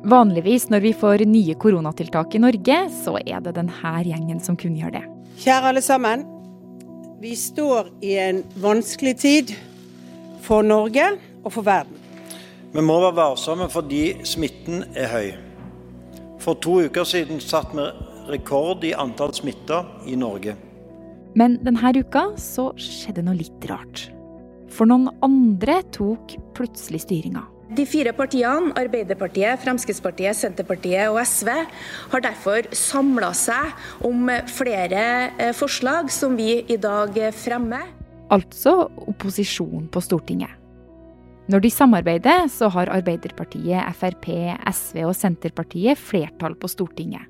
Vanligvis når vi får nye koronatiltak i Norge, så er det denne gjengen som kunngjør det. Kjære alle sammen. Vi står i en vanskelig tid for Norge og for verden. Vi må være varsomme fordi smitten er høy. For to uker siden satt vi rekord i antall smitta i Norge. Men denne uka så skjedde noe litt rart. For noen andre tok plutselig styringa. De fire partiene, Arbeiderpartiet, Fremskrittspartiet, Senterpartiet og SV, har derfor samla seg om flere eh, forslag som vi i dag fremmer. Altså opposisjon på Stortinget. Når de samarbeider, så har Arbeiderpartiet, Frp, SV og Senterpartiet flertall på Stortinget.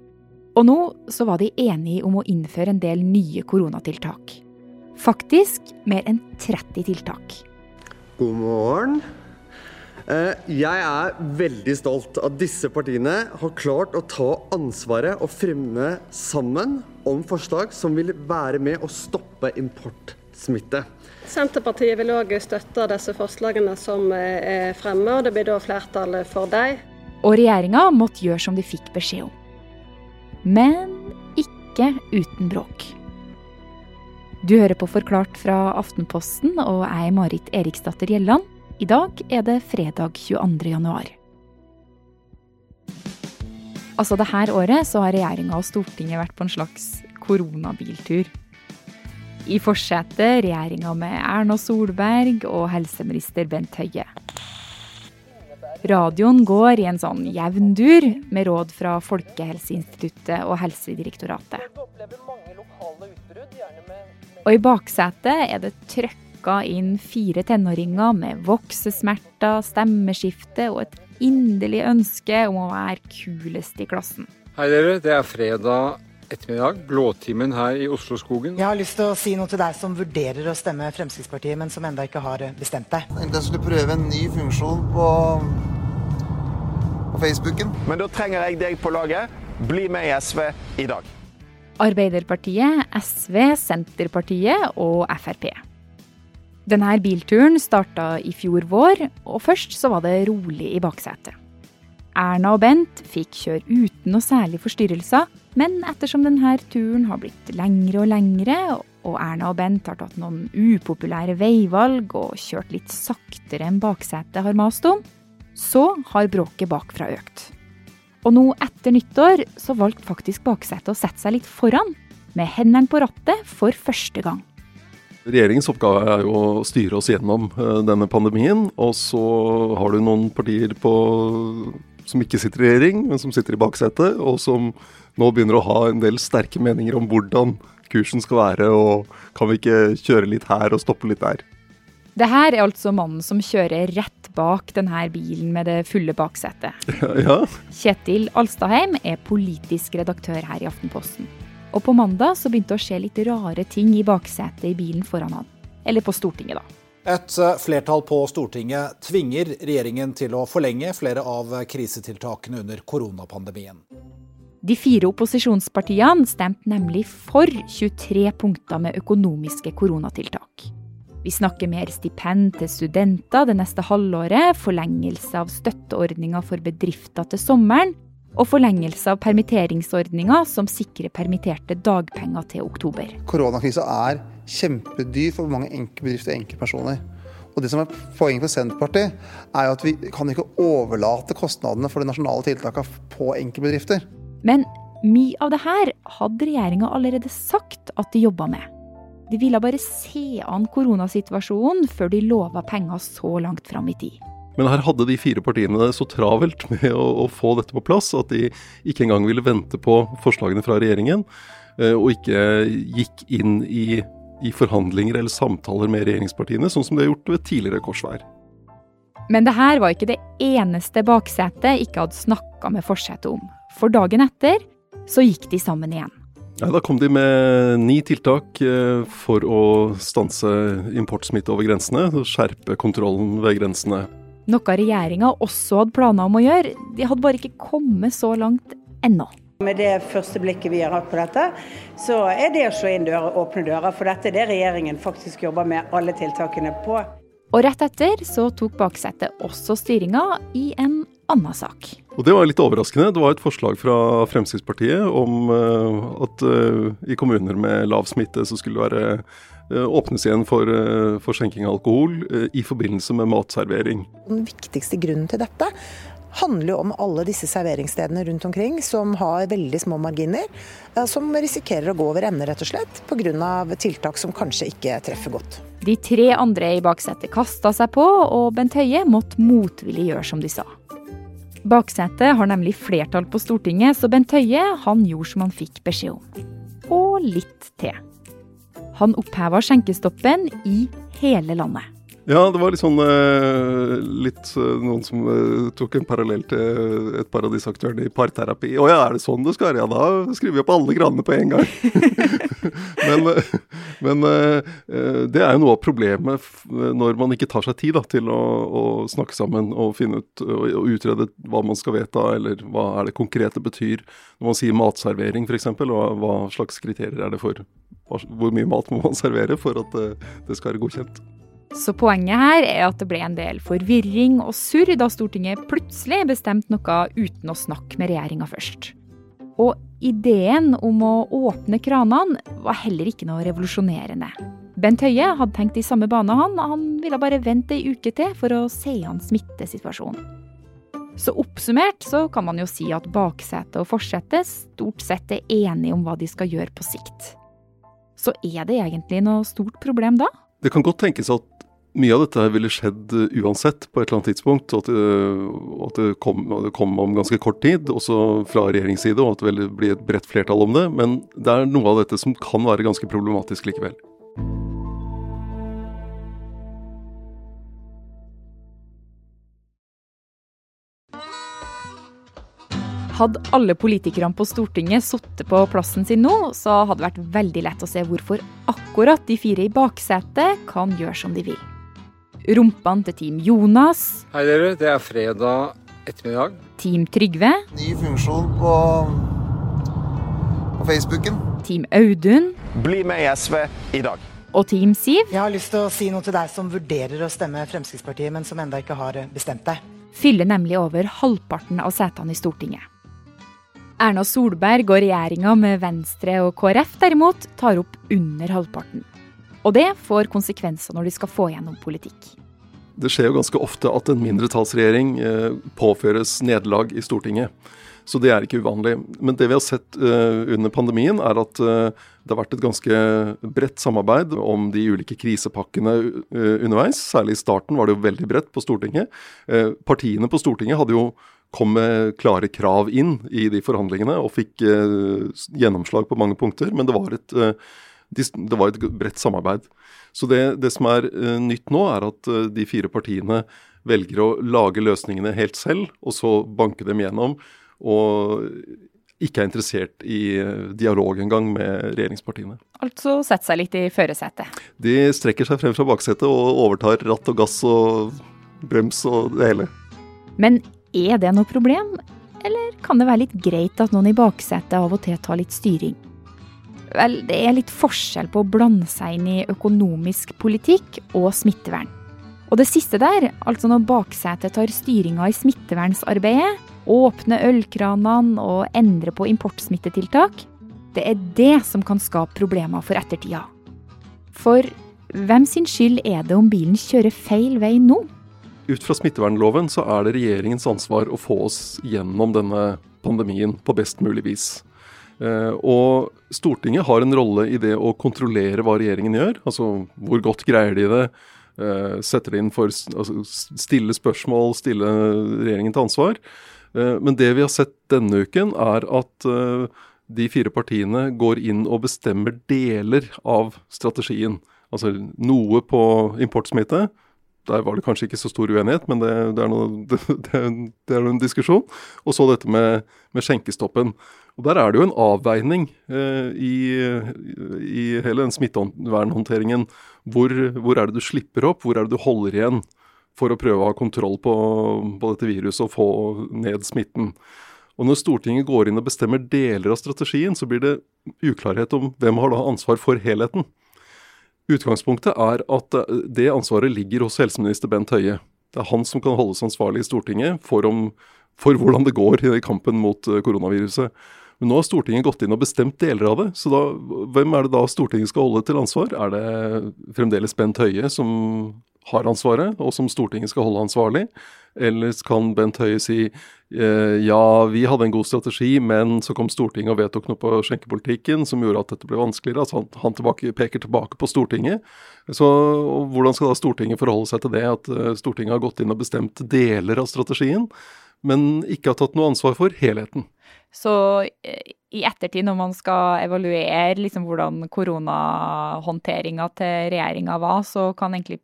Og nå så var de enige om å innføre en del nye koronatiltak. Faktisk mer enn 30 tiltak. God morgen. Eh, jeg er veldig stolt at disse partiene har klart å ta ansvaret og fremme sammen om forslag som vil være med å stoppe importsmitte. Senterpartiet vil òg støtte disse forslagene som er fremme, og det blir da flertall for dem. Og regjeringa måtte gjøre som de fikk beskjed om. Men ikke uten bråk. Du hører på Forklart fra Aftenposten, og er Marit Eriksdatter Gjelland. I dag er det fredag 22. januar. Altså, det her året så har regjeringa og Stortinget vært på en slags koronabiltur. I forsetet regjeringa med Erna Solberg og helseminister Bent Høie. Radioen går i en sånn jevn dur med råd fra Folkehelseinstituttet og Helsedirektoratet. Og i baksetet er det trøkka inn fire tenåringer med voksesmerter, stemmeskifte og et inderlig ønske om å være kulest i klassen. Hei dere, det er fredag ettermiddag, blåtimen her i Oslo-skogen. Jeg har lyst til å si noe til deg som vurderer å stemme Fremskrittspartiet, men som enda ikke har bestemt deg. Jeg skulle prøve en ny funksjon på, på Facebooken. Men da trenger jeg deg på laget. Bli med i SV i dag. Arbeiderpartiet, SV, Senterpartiet og Frp. Denne bilturen starta i fjor vår, og først så var det rolig i baksetet. Erna og Bent fikk kjøre uten noe særlig forstyrrelser, men ettersom denne turen har blitt lengre og lengre, og Erna og Bent har tatt noen upopulære veivalg og kjørt litt saktere enn baksetet har mast om, så har bråket bakfra økt. Og nå etter nyttår så valgte faktisk baksetet å sette seg litt foran, med hendene på rattet for første gang. Regjeringens oppgave er jo å styre oss gjennom denne pandemien. Og så har du noen partier på, som ikke sitter i regjering, men som sitter i baksetet, og som nå begynner å ha en del sterke meninger om hvordan kursen skal være, og kan vi ikke kjøre litt her og stoppe litt der. Det her er altså mannen som kjører rett bak denne bilen med det fulle baksetet. Ja, ja. Kjetil Alstadheim er politisk redaktør her i Aftenposten. Og på mandag så begynte det å skje litt rare ting i baksetet i bilen foran han. Eller på Stortinget, da. Et flertall på Stortinget tvinger regjeringen til å forlenge flere av krisetiltakene under koronapandemien. De fire opposisjonspartiene stemte nemlig for 23 punkter med økonomiske koronatiltak. Vi snakker mer stipend til studenter det neste halvåret, forlengelse av støtteordninger for bedrifter til sommeren, og forlengelse av permitteringsordninger som sikrer permitterte dagpenger til oktober. Koronakrisa er kjempedyr for mange enkeltbedrifter og enkeltpersoner. Og det som er Poenget for Senterpartiet er jo at vi kan ikke overlate kostnadene for de nasjonale tiltakene på enkeltbedrifter. Men mye av det her hadde regjeringa allerede sagt at de jobba med. De ville bare se an koronasituasjonen før de lova penger så langt fram i tid. Men her hadde de fire partiene det så travelt med å, å, få dette på plass at de ikke engang ville vente på forslagene fra regjeringen, og ikke gikk inn i, i forhandlinger eller samtaler med regjeringspartiene, sånn som de har gjort ved tidligere korsvær. Men det her var ikke det eneste baksetet ikke hadde snakka med forsetet om. For dagen etter så gikk de sammen igjen. Ja, da kom de med ni tiltak for å stanse importsmitte over grensene, skjerpe kontrollen ved grensene. Noe regjeringa også hadde planer om å gjøre, de hadde bare ikke kommet så langt ennå. Med det første blikket vi har hatt på dette, så er det å slå inn dører, åpne dører. For dette er det regjeringen faktisk jobber med alle tiltakene på. Og rett etter så tok baksetet også styringa i en annen sak. Og Det var litt overraskende. Det var et forslag fra Fremskrittspartiet om uh, at uh, i kommuner med lav smitte så skulle det være åpnes igjen for, for skjenking av alkohol i forbindelse med matservering. Den viktigste grunnen til dette handler jo om alle disse serveringsstedene rundt omkring som har veldig små marginer, som risikerer å gå over ende, rett og slett, pga. tiltak som kanskje ikke treffer godt. De tre andre i baksetet kasta seg på, og Bent Høie måtte motvillig gjøre som de sa. Baksetet har nemlig flertall på Stortinget, så Bent Høie han gjorde som han fikk beskjed om. Og litt til. Han oppheva skjenkestoppen i hele landet. Ja, det var litt sånn eh, litt eh, noen som eh, tok en parallell til et par av disse aktørene i parterapi. Å ja, er det sånn det skal være? Ja, da skriver vi opp alle granene på en gang. men, men det er jo noe av problemet når man ikke tar seg tid da, til å, å, snakke sammen og finne ut og utrede hva man skal vedta, eller hva er det konkrete betyr. Når man sier matservering f.eks., og hva slags kriterier er det for hvor mye mat må man servere for at det skal være godkjent. Så poenget her er at det ble en del forvirring og surr da Stortinget plutselig bestemte noe uten å snakke med regjeringa først. Og ideen om å åpne kranene var heller ikke noe revolusjonerende. Bent Høie hadde tenkt i samme bane, han. Han ville bare vente ei uke til for å se an smittesituasjonen. Så oppsummert så kan man jo si at baksetet og forsetet stort sett er enige om hva de skal gjøre på sikt. Så er det egentlig noe stort problem da? Det kan godt tenkes at mye av dette ville skjedd uh, uansett på et eller annet tidspunkt. Og at at det, kom, det kom, om ganske kort tid, også fra regjerings side, og at det ville bli et bredt flertall om det. Men det er noe av dette som kan være ganske problematisk likevel. Hadde alle politikerne på Stortinget sittet på plassen sin nå, så hadde det vært veldig lett å se hvorfor akkurat de fire i baksetet kan gjøre som de vil. Rumpene til Team Jonas. Hei dere, det er fredag ettermiddag. Team Trygve. Ny funksjon på, på Facebooken. Team Audun. Bli med i SV i dag. Og Team Siv. Jeg har lyst til å si noe til deg som vurderer å stemme Fremskrittspartiet, men som enda ikke har bestemt deg. Fyller nemlig over halvparten av setene i Stortinget. Erna Solberg og regjeringa med Venstre og KrF derimot tar opp under halvparten. Og det får konsekvenser når de skal få gjennom politikk. Det skjer jo ganske ofte at en mindretallsregjering eh, påføres nederlag i Stortinget. Så det er ikke uvanlig. Men det vi har sett uh, under pandemien, er at uh, det har vært et ganske bredt samarbeid om de ulike krisepakkene underveis. Særlig i starten var det jo veldig bredt på Stortinget. partiene på Stortinget hadde jo kom med klare krav inn i de forhandlingene og fikk gjennomslag på mange punkter. Men det var et det var et bredt samarbeid. Så det, det som er uh, nytt nå, er at de fire partiene velger å lage løsningene helt selv, og så banke dem gjennom. Og ikke er interessert i dialog engang med regjeringspartiene. Altså sette seg litt i førersetet? De strekker seg frem fra baksetet og overtar ratt og gass og brems og det hele. Men er det noe problem, eller kan det være litt greit at noen i baksetet av og til tar litt styring? Vel, det er litt forskjell på å blande seg inn i økonomisk politikk og smittevern. Og det siste der, altså når baksetet tar styringa i smittevernsarbeidet, åpner ølkranene og endrer på importsmittetiltak, det er det som kan skape problemer for ettertida. For hvem sin skyld er det om bilen kjører feil vei nå? Ut fra smittevernloven så er det regjeringens ansvar å få oss gjennom denne pandemien på best mulig vis. Eh, og Stortinget har en rolle i det å kontrollere hva regjeringen gjør. Altså hvor godt greier de det? Eh, setter de inn for altså, stille spørsmål, stille regjeringen til ansvar. Eh, men det vi har sett denne uken, er at de fire partiene går inn og bestemmer deler av strategien. Altså noe på importsmitte. Der var det kanskje ikke så stor uenighet, men det, det, er, noe, det, det er, en diskusjon. Og så dette med, med skjenkestoppen. Og Der er det jo en avveining eh, i, i, hele den smittevernhåndteringen. Hvor, hvor, er det du slipper opp, hvor er det du holder igjen for å prøve å ha kontroll på, på dette viruset og få ned smitten. Og Når Stortinget går inn og bestemmer deler av strategien, så blir det uklarhet om hvem har da ansvar for helheten. Utgangspunktet er at det ansvaret ligger hos helseminister Bent Høie. Det er han som kan holdes ansvarlig i Stortinget for om for hvordan det går i kampen mot koronaviruset. Men nå har Stortinget gått inn og bestemt deler av det. Så da, hvem er det da Stortinget skal holde til ansvar? Er det fremdeles Bent Høie som har ansvaret, og som Stortinget skal holde ansvarlig? Eller kan Bent Høie si eh, ja, vi hadde en god strategi, men så kom Stortinget og vedtok noe på skjenkepolitikken som gjorde at dette ble vanskeligere. Altså han, han tilbake, peker tilbake på Stortinget. Så hvordan skal da Stortinget forholde seg til det, at uh, Stortinget har gått inn og bestemt deler av strategien, men ikke har tatt noe ansvar for helheten? Så eh, i ettertid, når man skal evaluere liksom hvordan koronahåndteringa til regjeringa var, så kan egentlig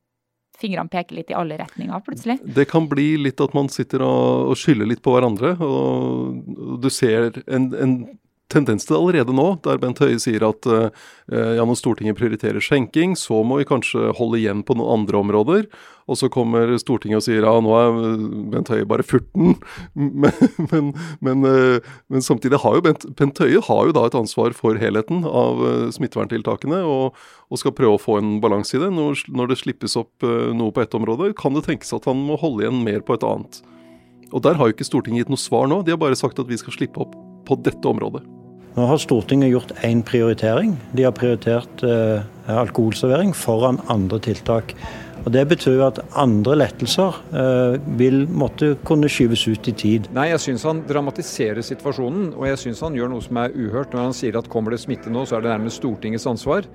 fingrene peker litt i alle retninger, plutselig. Det kan bli litt at man sitter og, og skylder litt på hverandre. Og du ser en, en tendens til det allerede nå, der Bent Høie sier at uh, ja, når Stortinget prioriterer skjenking, så må vi kanskje holde igjen på noen andre områder. Og så kommer Stortinget og sier ja, nå er Bent Høie bare furten. Men, men, men, uh, men, samtidig har jo Bent, Bent, Høie har jo da et ansvar for helheten av uh, smitteverntiltakene, og, og, skal prøve å få en balanse i det. Når, når det slippes opp noe på ett område, kan det tenkes at han må holde igjen mer på et annet. Og der har jo ikke Stortinget gitt noe svar nå. De har bare sagt at vi skal slippe opp på dette området. Nå har Stortinget gjort én prioritering. De har prioritert eh, alkoholservering foran andre tiltak. Og Det betyr at andre lettelser eh, vil måtte kunne skyves ut i tid. Nei, jeg syns han dramatiserer situasjonen, og jeg syns han gjør noe som er uhørt når han sier at kommer det smitte nå, så er det nærmest Stortingets ansvar.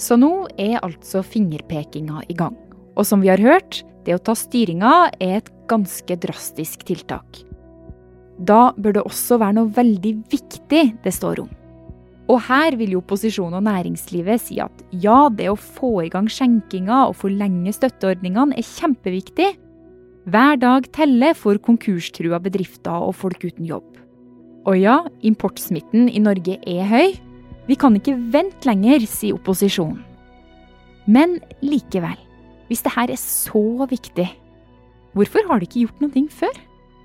Så nå er altså fingerpekinga i gang. Og som vi har hørt, det å ta styringa er et ganske drastisk tiltak. Da bør det også være noe veldig viktig det står om. Og her vil jo opposisjonen og næringslivet si at ja, det å få i gang skjenkinga og forlenge støtteordningene er kjempeviktig. Hver dag teller for konkurstrua bedrifter og folk uten jobb. Og ja, importsmitten i Norge er høy. Vi kan ikke vente lenger, sier opposisjonen. Men likevel, hvis det her er så viktig, hvorfor har de ikke gjort noe før?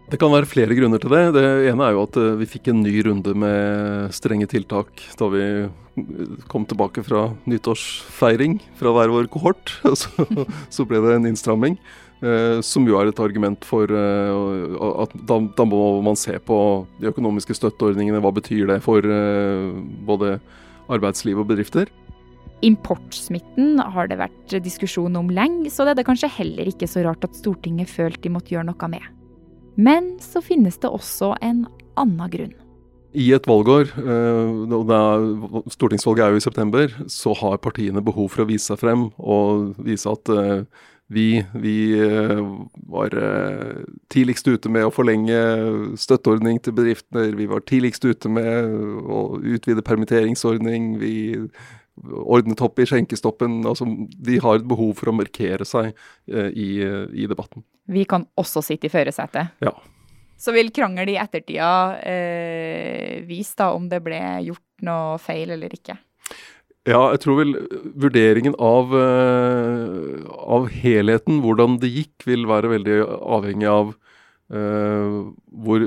Det kan være flere grunner til det. Det ene er jo at eh, vi fikk en ny runde med strenge tiltak da vi kom tilbake fra nyttårsfeiring fra hver vår kohort. Så, ble det en innstramming. Eh, som jo er et argument for eh, at da, da, må man se på de økonomiske støtteordningene. Hva betyr det for både arbeidsliv og bedrifter? Importsmitten har det vært diskusjon om lenge, så det er det kanskje heller ikke så rart at Stortinget følte de måtte gjøre noe med. Men så finnes det også en annen grunn. I et valgår, eh, stortingsvalget er jo i september, så har partiene behov for å vise seg frem og vise at eh, vi, vi eh, var tidligst ute med å forlenge støtteordning til bedrifter. Vi var tidligst ute med å utvide permitteringsordning. Vi ordnet opp i skjenkestoppen. Altså, de har et behov for å markere seg i, i debatten. Vi kan også sitte i førersetet. Ja. Så vil krangel i ettertida eh, vise da om det ble gjort noe feil eller ikke? Ja, jeg tror vel vurderingen av, eh, av helheten, hvordan det gikk, vil være veldig avhengig av uh, hvor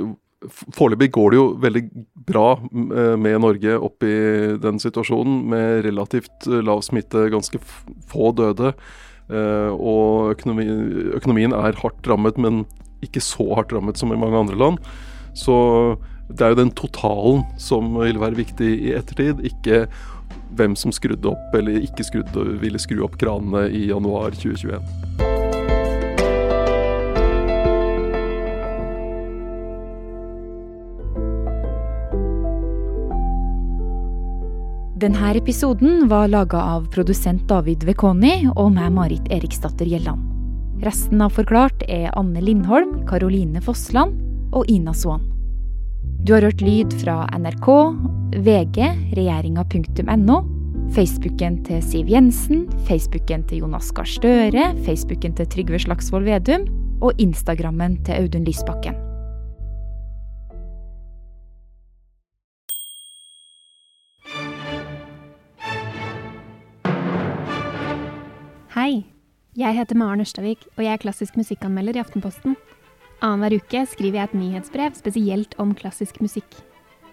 Foreløpig går det jo veldig bra uh, med Norge opp i den situasjonen, med relativt lav smitte, ganske få døde. Eh, og økonomi, økonomien er hardt rammet, men ikke så hardt rammet som i mange andre land. Så det er jo den totalen som vil være viktig i ettertid, ikke hvem som skrudde opp eller ikke skrudde, ville skru opp kranene i januar 2021. Denne episoden var laga av produsent David Vekoni og meg, Marit Eriksdatter Gjelland. Resten av Forklart er Anne Lindholm, Karoline Fossland og Ina Swan. Du har hørt lyd fra NRK, VG, regjeringa.no, Facebooken til Siv Jensen, Facebooken til Jonas Gahr Støre, Facebooken til Trygve Slagsvold Vedum og Instagrammen til Audun Lysbakken. Hei, jeg heter Maren Ørstavik, og jeg er klassisk musikkanmelder i Aftenposten. Annenhver uke skriver jeg et nyhetsbrev spesielt om klassisk musikk.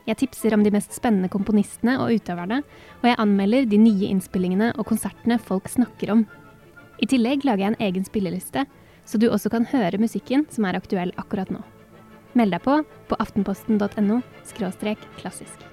Jeg tipser om de mest spennende komponistene og utøverne, og jeg anmelder de nye innspillingene og konsertene folk snakker om. I tillegg lager jeg en egen spilleliste, så du også kan høre musikken som er aktuell akkurat nå. Meld deg på på aftenposten.no klassisk.